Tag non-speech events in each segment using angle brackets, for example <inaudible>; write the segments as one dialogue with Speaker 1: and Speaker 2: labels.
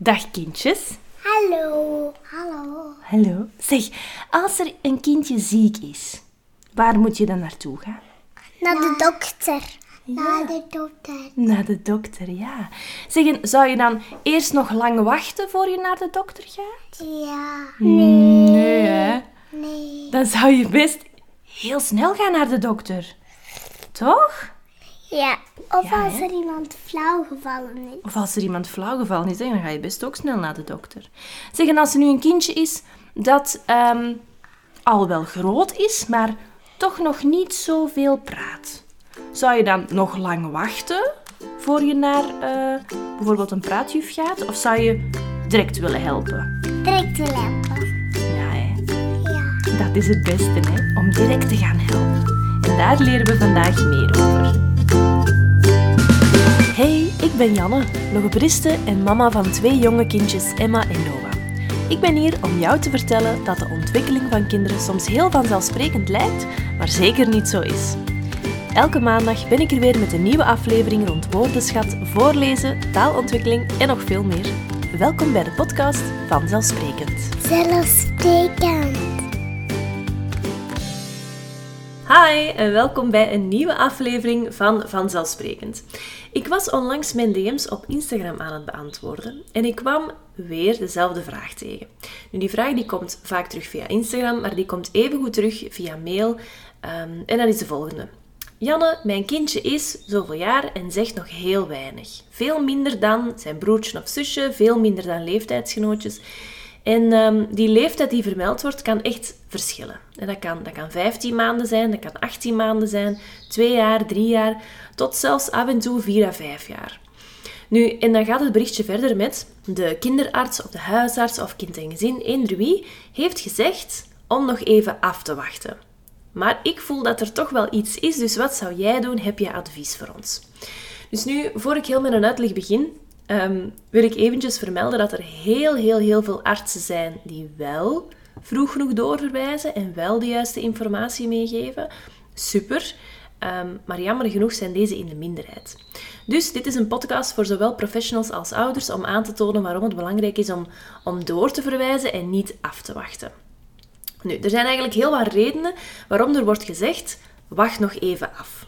Speaker 1: Dag kindjes.
Speaker 2: Hallo. Hallo.
Speaker 1: Hallo. Zeg, als er een kindje ziek is, waar moet je dan naartoe gaan?
Speaker 2: Naar de dokter. Naar de dokter.
Speaker 1: Naar de dokter, ja. Zeg, en zou je dan eerst nog lang wachten voor je naar de dokter gaat?
Speaker 2: Ja.
Speaker 1: Nee, hè?
Speaker 2: Nee.
Speaker 1: Dan zou je best heel snel gaan naar de dokter. Toch?
Speaker 2: Ja. Of
Speaker 1: Ja,
Speaker 2: als
Speaker 1: hè?
Speaker 2: er iemand flauw gevallen is.
Speaker 1: Of als er iemand flauwgevallen is, hè, dan ga je best ook snel naar de dokter. Zeg, en als er nu een kindje is dat ehm, al wel groot is, maar toch nog niet zoveel praat. Zou je dan nog lang wachten voor je naar eh, bijvoorbeeld een praatjuf gaat? Of zou je direct willen helpen?
Speaker 2: Direct te lampen.
Speaker 1: Ja, hè?
Speaker 2: Ja.
Speaker 1: dat is het beste, hè? om direct te gaan helpen. En daar leren we vandaag meer over. Hey, ik ben Janne, logopediste en mama van twee jonge kindjes Emma en Noah. Ik ben hier om jou te vertellen dat de ontwikkeling van kinderen soms heel vanzelfsprekend lijkt, maar zeker niet zo is. Elke maandag ben ik er weer met een nieuwe aflevering rond woordenschat, voorlezen, taalontwikkeling en nog veel meer. Welkom bij de podcast Vanzelfsprekend.
Speaker 2: Zelfsprekend.
Speaker 1: Hi en welkom bij een nieuwe aflevering van Vanzelfsprekend. Ik was onlangs mijn DM's op Instagram aan het beantwoorden en ik kwam weer dezelfde vraag tegen. Nu, die vraag die komt vaak terug via Instagram, maar die komt evengoed terug via mail ehm, en dat is de volgende. Janne, mijn kindje is zoveel jaar en zegt nog heel weinig. Veel minder dan zijn broertje of zusje, veel minder dan leeftijdsgenootjes. En ehm, die leeftijd die vermeld wordt, kan echt verschillen. En dat, kan, dat kan 15 maanden zijn, dat kan 18 maanden zijn, 2 jaar, 3 jaar, tot zelfs af en toe 4 à 5 jaar. Nu, en dan gaat het berichtje verder met de kinderarts of de huisarts of kind en gezin, eender heeft gezegd om nog even af te wachten. Maar ik voel dat er toch wel iets is, dus wat zou jij doen? Heb je advies voor ons? Dus nu, voor ik heel met een uitleg begin, ehm, wil ik eventjes vermelden dat er heel, heel, heel veel artsen zijn die wel vroeg genoeg doorverwijzen en wel de juiste informatie meegeven. Super. Ehm, maar jammer genoeg zijn deze in de minderheid. Dus dit is een podcast voor zowel professionals als ouders om aan te tonen waarom het belangrijk is om, om door te verwijzen en niet af te wachten. Nu, er zijn eigenlijk heel wat redenen waarom er wordt gezegd: wacht nog even af.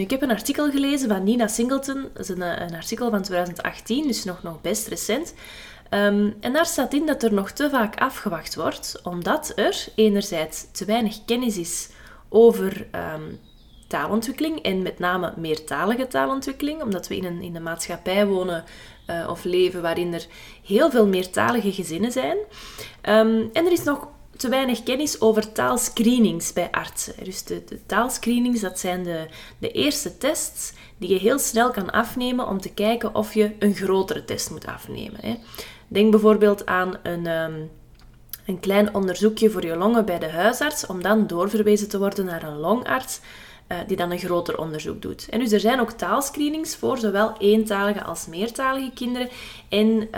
Speaker 1: Ik heb een artikel gelezen van Nina Singleton, dat is een, eh, een artikel van 2018, dus nog, nog best recent. Ehm, en daar staat in dat er nog te vaak afgewacht wordt, omdat er enerzijds te weinig kennis is over ehm, taalontwikkeling en met name meertalige taalontwikkeling, omdat we in een, in maatschappij wonen eh, of leven waarin er heel veel meertalige gezinnen zijn. Ehm, en er is nog te weinig kennis over taalscreenings bij artsen. Dus de, taalscreenings, dat zijn de, de eerste tests die je heel snel kan afnemen om te kijken of je een grotere test moet afnemen. Hè. Denk bijvoorbeeld aan een, ehm, een klein onderzoekje voor je longen bij de huisarts, om dan doorverwezen te worden naar een longarts, eh, die dan een groter onderzoek doet. En dus er zijn ook taalscreenings voor zowel eentalige als meertalige kinderen. En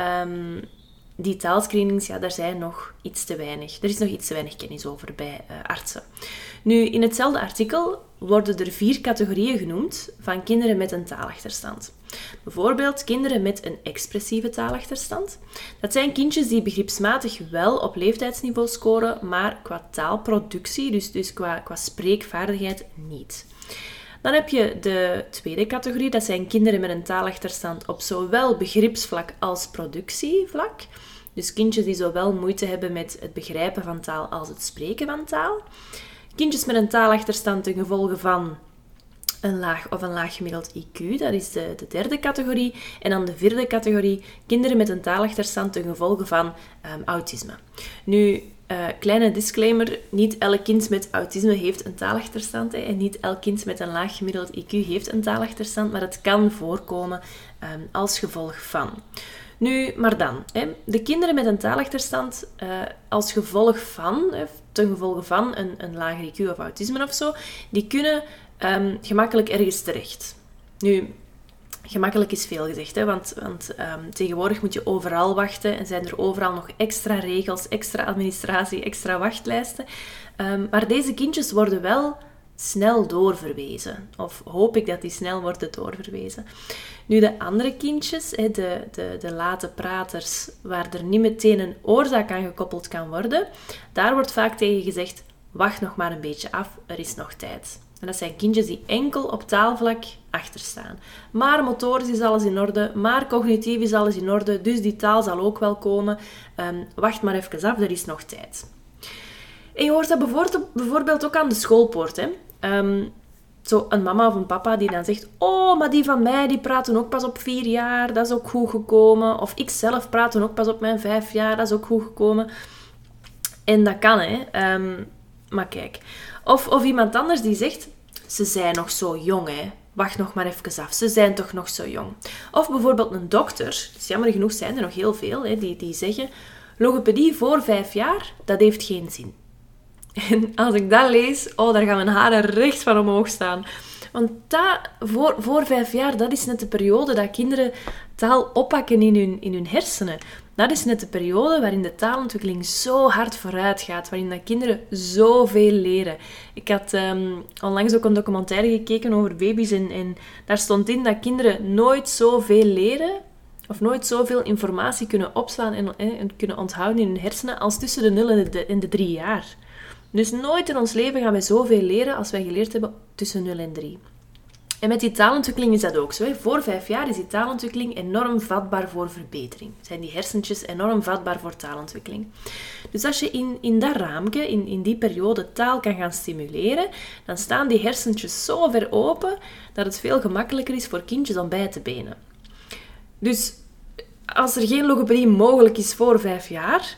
Speaker 1: die taalscreenings, ja, daar zijn nog iets te weinig. Er is nog iets te weinig kennis over bij eh, artsen. Nu, in hetzelfde artikel worden er vier categorieën genoemd van kinderen met een taalachterstand. Bijvoorbeeld kinderen met een expressieve taalachterstand. Dat zijn kindjes die begripsmatig wel op leeftijdsniveau scoren, maar qua taalproductie, dus, dus qua, qua spreekvaardigheid, niet. Dan heb je de tweede categorie, dat zijn kinderen met een taalachterstand op zowel begripsvlak als productievlak. Dus kindjes die zowel moeite hebben met het begrijpen van taal als het spreken van taal. Kindjes met een taalachterstand ten gevolge van een laag of een laag gemiddeld IQ, dat is de, de derde categorie. En dan de vierde categorie, kinderen met een taalachterstand ten gevolge van ehm, autisme. Nu, eh, kleine disclaimer, niet elk kind met autisme heeft een taalachterstand. Hè, en niet elk kind met een laag gemiddeld IQ heeft een taalachterstand, maar het kan voorkomen ehm, als gevolg van. Nu, maar dan, hè, de kinderen met een taalachterstand eh, als gevolg van, hè, ten gevolge van een, een lager IQ of autisme of zo, die kunnen ehm, gemakkelijk ergens terecht. Nu, gemakkelijk is veel gezegd, hè, want, want ehm, tegenwoordig moet je overal wachten en zijn er overal nog extra regels, extra administratie, extra wachtlijsten. Ehm, maar deze kindjes worden wel snel doorverwezen. Of hoop ik dat die snel worden doorverwezen. Nu, de andere kindjes, de, de, de late praters, waar er niet meteen een oorzaak aan gekoppeld kan worden, daar wordt vaak tegen gezegd, wacht nog maar een beetje af, er is nog tijd. Dat zijn kindjes die enkel op taalvlak achterstaan. Maar motorisch is alles in orde, maar cognitief is alles in orde, dus die taal zal ook wel komen. Ehm, wacht maar even af, er is nog tijd. En je hoort dat bijvoorbeeld ook aan de schoolpoort. Hè? Um, zo een mama of een papa die dan zegt: Oh, maar die van mij die praten ook pas op vier jaar, dat is ook goed gekomen. Of ik zelf praat ook pas op mijn vijf jaar, dat is ook goed gekomen. En dat kan, hè. Ehm, maar kijk. Of, of iemand anders die zegt: Ze zijn nog zo jong, hè. Wacht nog maar even af, ze zijn toch nog zo jong. Of bijvoorbeeld een dokter, dus jammer genoeg zijn er nog heel veel, hè, die, die zeggen: Logopedie voor vijf jaar, dat heeft geen zin. En als ik dat lees, oh, daar gaan mijn haren recht van omhoog staan. Want dat, voor, voor vijf jaar, dat is net de periode dat kinderen taal oppakken in hun, in hun hersenen. Dat is net de periode waarin de taalontwikkeling zo hard vooruit gaat, waarin dat kinderen zoveel leren. Ik had um, onlangs ook een documentaire gekeken over baby's en, en daar stond in dat kinderen nooit zoveel leren of nooit zoveel informatie kunnen opslaan en, en, kunnen onthouden in hun hersenen als tussen de 0 en de, en de 3 jaar. Dus nooit in ons leven gaan wij zoveel leren als wij geleerd hebben tussen 0 en 3. En met die taalontwikkeling is dat ook zo. Hè. Voor vijf jaar is die taalontwikkeling enorm vatbaar voor verbetering. Zijn die hersentjes enorm vatbaar voor taalontwikkeling. Dus als je in, in dat raamje, in, in die periode, taal kan gaan stimuleren, dan staan die hersentjes zo ver open dat het veel gemakkelijker is voor kindjes om bij te benen. Dus als er geen logopedie mogelijk is voor vijf jaar,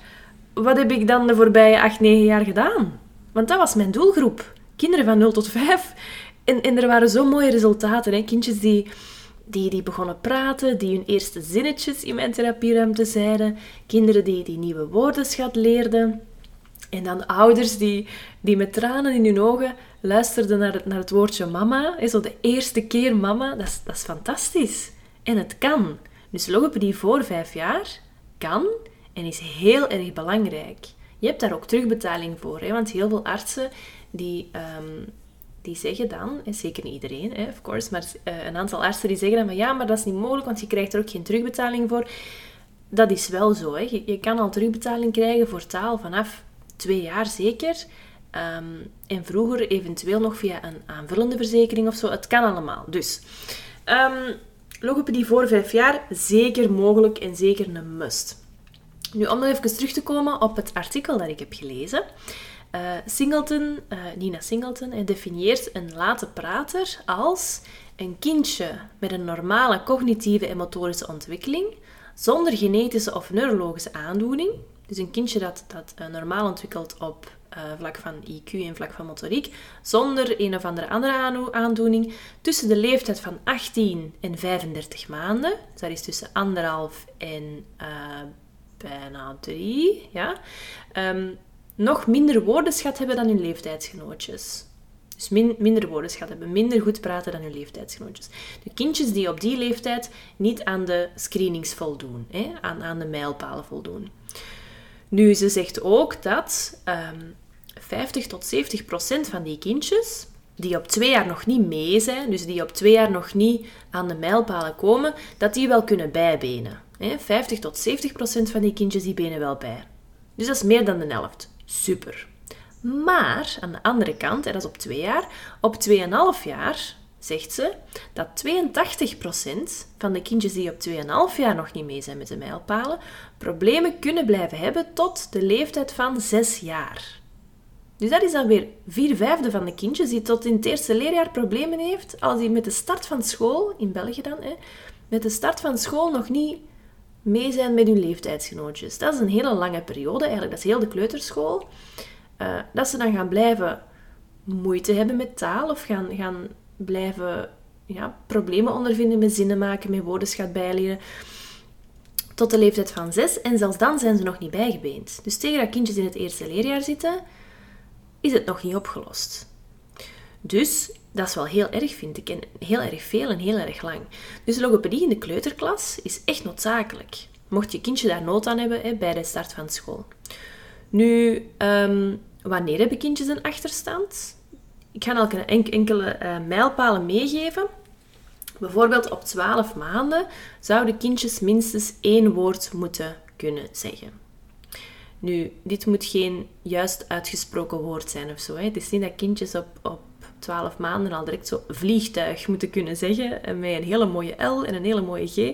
Speaker 1: wat heb ik dan de voorbije acht, negen jaar gedaan? Want dat was mijn doelgroep. Kinderen van 0 tot 5. En, er waren zo mooie resultaten. Hè? Kindjes die, die, die begonnen praten, die hun eerste zinnetjes in mijn therapieruimte zeiden. Kinderen die, die nieuwe woordenschat leerden. En dan ouders die, die met tranen in hun ogen luisterden naar het, naar het woordje mama. Zo de eerste keer mama, dat is, dat is fantastisch. En het kan. Dus logopedie voor vijf jaar kan en is heel erg belangrijk. Je hebt daar ook terugbetaling voor. Hè? Want heel veel artsen die, um, die zeggen dan, en zeker niet iedereen, hè, of course, maar uh, een aantal artsen die zeggen dan van ja, maar dat is niet mogelijk, want je krijgt er ook geen terugbetaling voor. Dat is wel zo. Hè? Je, kan al terugbetaling krijgen voor taal vanaf twee jaar zeker. Um, en vroeger eventueel nog via een aanvullende verzekering of zo. Het kan allemaal. Dus um, logopedie voor vijf jaar, zeker mogelijk en zeker een must. Nu, om nog even terug te komen op het artikel dat ik heb gelezen. Uh, Singleton, uh, Nina Singleton, definieert een late prater als een kindje met een normale cognitieve en motorische ontwikkeling, zonder genetische of neurologische aandoening. Dus een kindje dat, dat uh, normaal ontwikkelt op vlak van IQ en vlak van motoriek, zonder een of andere andere aandoening, tussen de leeftijd van 18 en 35 maanden. Dus dat is tussen anderhalf en bijna drie, ja, um, nog minder woordenschat hebben dan hun leeftijdsgenootjes. Dus minder woordenschat hebben, minder goed praten dan hun leeftijdsgenootjes. De kindjes die op die leeftijd niet aan de screenings voldoen, hè, aan, aan de mijlpalen voldoen. Nu, ze zegt ook dat um, ehm, 50 tot 70 procent van die kindjes die op twee jaar nog niet mee zijn, dus die op twee jaar nog niet aan de mijlpalen komen, dat die wel kunnen bijbenen. 50 tot 70 procent van die kindjes die benen wel bij. Dus dat is meer dan de helft. Super. Maar aan de andere kant, en dat is op twee jaar, op 2,5 jaar zegt ze dat 82% van de kindjes die op 2,5 jaar nog niet mee zijn met de mijlpalen, problemen kunnen blijven hebben tot de leeftijd van 6 jaar. Dus dat is dan weer vier vijfde van de kindjes die tot in het eerste leerjaar problemen heeft, als die met de start van school, in België dan, hè, met de start van school nog niet mee zijn met hun leeftijdsgenootjes. Dat is een hele lange periode, eigenlijk dat is heel de kleuterschool. Uh, dat ze dan gaan blijven moeite hebben met taal of gaan, gaan blijven ja, problemen ondervinden met zinnen maken, met woordenschat bijleren. Tot de leeftijd van zes. En zelfs dan zijn ze nog niet bijgebeend. Dus tegen dat kindjes in het eerste leerjaar zitten, is het nog niet opgelost. Dus dat is wel heel erg, vind ik. En heel erg veel en heel erg lang. Dus logopedie in de kleuterklas is echt noodzakelijk. Mocht je kindje daar nood aan hebben hè, bij de start van school. Nu, um, wanneer hebben kindjes een achterstand? ik ga elke enkele uh, mijlpalen meegeven. Bijvoorbeeld op 12 maanden zouden kindjes minstens één woord moeten kunnen zeggen. Nu, dit moet geen juist uitgesproken woord zijn of zo. Hè. Het is niet dat kindjes op, op 12 maanden al direct zo vliegtuig moeten kunnen zeggen. Eh, met een hele mooie L en een hele mooie G. Uh,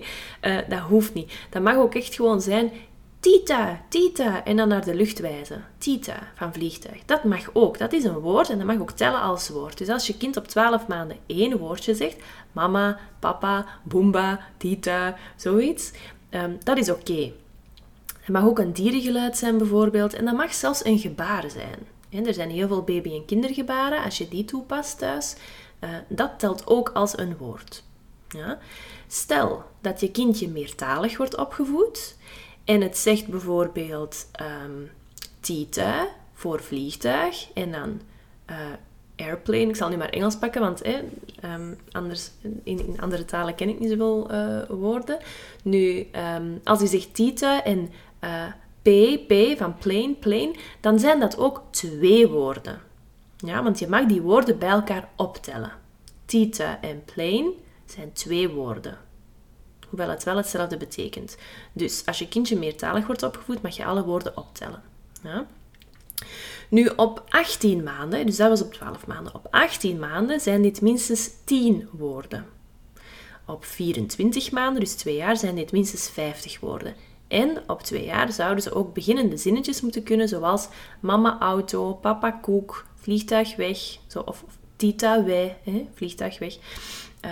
Speaker 1: dat hoeft niet. Dat mag ook echt gewoon zijn Tita, Tita. En dan naar de lucht wijzen. Tita, van vliegtuig. Dat mag ook. Dat is een woord en dat mag ook tellen als woord. Dus als je kind op 12 maanden één woordje zegt, mama, papa, boomba, tita, zoiets, um, dat is oké. Het mag ook een dierengeluid zijn bijvoorbeeld. En dat mag zelfs een gebaar zijn. Er zijn heel veel baby- en kindergebaren. Als je die toepast thuis, uh, dat telt ook als een woord. Stel dat je kindje meertalig wordt opgevoed en het zegt bijvoorbeeld um, tita voor vliegtuig en dan uh, airplane. Ik zal nu maar Engels pakken, want um, anders, in, in, andere talen ken ik niet zoveel uh, woorden. Nu, um, als hij zegt tita en uh, P, P van plane, plane, dan zijn dat ook twee woorden. Ja, want je mag die woorden bij elkaar optellen. Tita en plane zijn twee woorden. Hoewel het wel hetzelfde betekent. Dus als je kindje meertalig wordt opgevoed, mag je alle woorden optellen. Ja? Nu op 18 maanden, dus dat was op 12 maanden, op 18 maanden zijn dit minstens 10 woorden. Op 24 maanden, dus 2 jaar, zijn dit minstens 50 woorden. En op 2 jaar zouden ze ook beginnende zinnetjes moeten kunnen, zoals mama auto, papa koek, vliegtuig weg, zo, of, tita wij, hè, vliegtuig weg.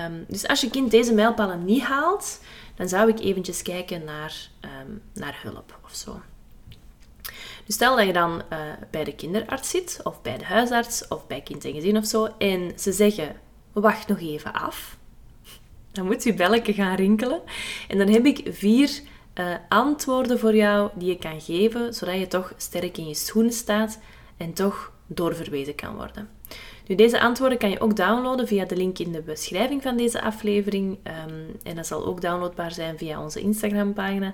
Speaker 1: Um, dus als je kind deze mijlpalen niet haalt, dan zou ik eventjes kijken naar, um, naar hulp of zo. Dus stel dat je dan uh, bij de kinderarts zit, of bij de huisarts, of bij kind en gezin of zo, en ze zeggen, wacht nog even af. Dan moet je belletje gaan rinkelen. En dan heb ik vier uh, antwoorden voor jou die je kan geven, zodat je toch sterk in je schoenen staat en toch doorverwezen kan worden. Nu, deze antwoorden kan je ook downloaden via de link in de beschrijving van deze aflevering. Um, en dat zal ook downloadbaar zijn via onze Instagram-pagina,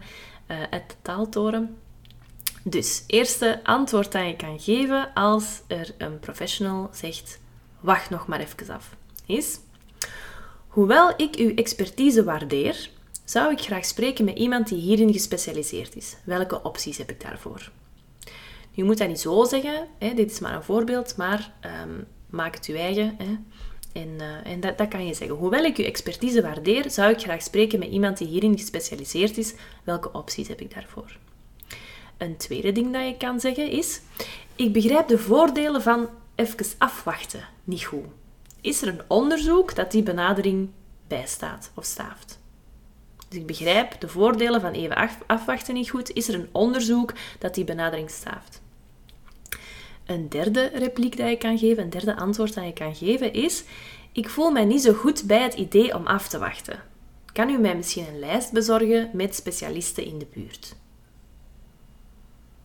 Speaker 1: uh, Taaltoren. Dus, eerste antwoord dat je kan geven als er een professional zegt: wacht nog maar even af, is: Hoewel ik uw expertise waardeer, zou ik graag spreken met iemand die hierin gespecialiseerd is. Welke opties heb ik daarvoor? Je moet dat niet zo zeggen, hè, dit is maar een voorbeeld, maar um, maak het je eigen. Hè. En, uh, en dat, dat, kan je zeggen. Hoewel ik uw expertise waardeer, zou ik graag spreken met iemand die hierin gespecialiseerd is. Welke opties heb ik daarvoor? Een tweede ding dat je kan zeggen is: Ik begrijp de voordelen van even afwachten niet goed. Is er een onderzoek dat die benadering bijstaat of staaft? Ik begrijp de voordelen van even afwachten niet goed. Is er een onderzoek dat die benadering staaft? Een derde repliek dat je kan geven, een derde antwoord dat je kan geven is: Ik voel mij niet zo goed bij het idee om af te wachten. Kan u mij misschien een lijst bezorgen met specialisten in de buurt?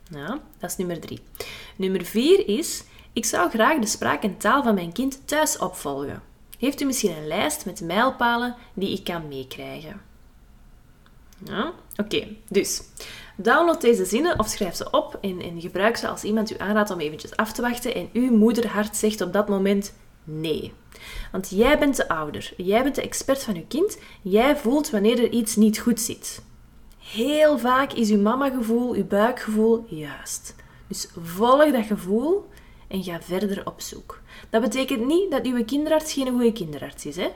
Speaker 1: Ja, dat is nummer drie. Nummer vier is: Ik zou graag de spraak en taal van mijn kind thuis opvolgen. Heeft u misschien een lijst met mijlpalen die ik kan meekrijgen? Ja, oké. Dus download deze zinnen of schrijf ze op en, en gebruik ze als iemand u aanraadt om eventjes af te wachten en uw moederhart zegt op dat moment nee. Want jij bent de ouder, jij bent de expert van uw kind, jij voelt wanneer er iets niet goed zit. Heel vaak is uw mamagevoel, uw buikgevoel juist. Dus volg dat gevoel en ga verder op zoek. Dat betekent niet dat uw kinderarts geen goede kinderarts is, hè?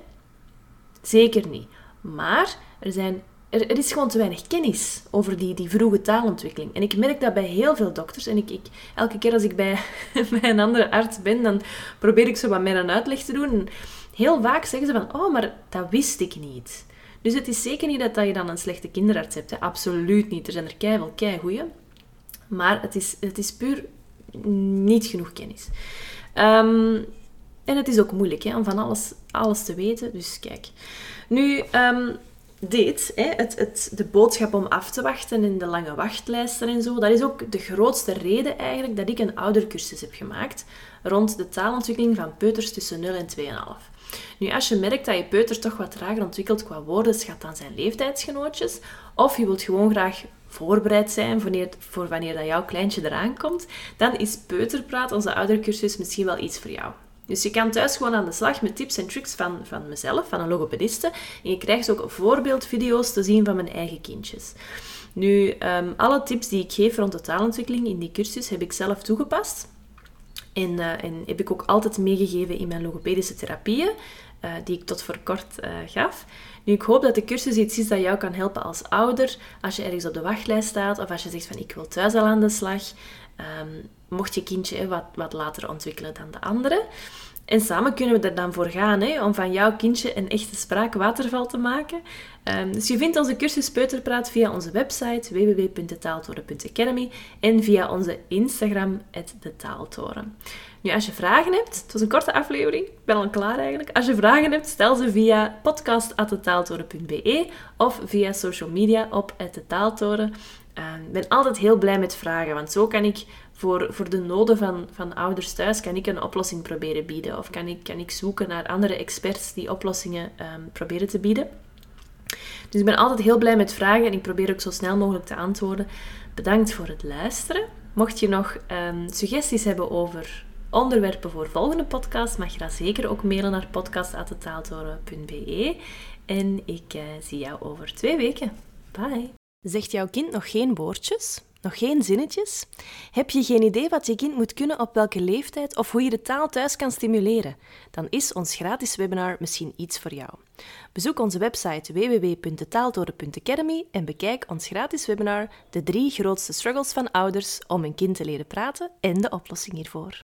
Speaker 1: Zeker niet. Maar er zijn er, er, is gewoon te weinig kennis over die, die vroege taalontwikkeling. En ik merk dat bij heel veel dokters. En ik, ik, elke keer als ik bij, <laughs> bij een andere arts ben, dan probeer ik zo wat meer een uitleg te doen. En heel vaak zeggen ze van, oh, maar dat wist ik niet. Dus het is zeker niet dat, dat je dan een slechte kinderarts hebt. Hè. Absoluut niet. Er zijn er keihard kei goeie. Maar het is, het is puur niet genoeg kennis. Ehm, en het is ook moeilijk hè, om van alles, alles te weten. Dus kijk. Nu, um, dit, hè, het, het, de boodschap om af te wachten in de lange wachtlijsten en zo, dat is ook de grootste reden eigenlijk dat ik een oudercursus heb gemaakt rond de taalontwikkeling van peuters tussen 0 en 2,5. Nu, als je merkt dat je peuter toch wat trager ontwikkelt qua woordenschat dan zijn leeftijdsgenootjes, of je wilt gewoon graag voorbereid zijn voor wanneer, voor wanneer dat jouw kleintje eraan komt, dan is Peuterpraat, onze oudercursus, misschien wel iets voor jou. Dus je kan thuis gewoon aan de slag met tips en tricks van, van mezelf, van een logopediste. En je krijgt ook voorbeeldvideo's te zien van mijn eigen kindjes. Nu, um, alle tips die ik geef rond de taalontwikkeling in die cursus heb ik zelf toegepast. En, uh, en heb ik ook altijd meegegeven in mijn logopedische therapieën, uh, die ik tot voor kort uh, gaf. Nu, ik hoop dat de cursus iets is dat jou kan helpen als ouder, als je ergens op de wachtlijst staat, of als je zegt van ik wil thuis al aan de slag. Um, mocht je kindje wat, wat later ontwikkelen dan de andere. En samen kunnen we er dan voor gaan hè, om van jouw kindje een echte spraakwaterval te maken. Um, dus je vindt onze cursus Peuterpraat via onze website www.detaaltoren.academy en via onze Instagram, de Taaltoren. Nu, als je vragen hebt, het was een korte aflevering, ik ben al klaar eigenlijk. Als je vragen hebt, stel ze via podcast.detaaltoren.be of via social media op de Taaltoren. Ehm, ik ben altijd heel blij met vragen, want zo kan ik voor, voor de noden van, van ouders thuis kan ik een oplossing proberen bieden. Of kan ik, kan ik zoeken naar andere experts die oplossingen um, proberen te bieden. Dus ik ben altijd heel blij met vragen en ik probeer ook zo snel mogelijk te antwoorden. Bedankt voor het luisteren. Mocht je nog um, suggesties hebben over onderwerpen voor volgende podcast, mag je dat zeker ook mailen naar podcast.taaltoren.be. En ik uh, zie jou over twee weken. Bye! Zegt jouw kind nog geen woordjes? Nog geen zinnetjes? Heb je geen idee wat je kind moet kunnen op welke leeftijd of hoe je de taal thuis kan stimuleren? Dan is ons gratis webinar misschien iets voor jou. Bezoek onze website www.taaltoren.academy en bekijk ons gratis webinar De drie grootste struggles van ouders om een kind te leren praten en de oplossing hiervoor.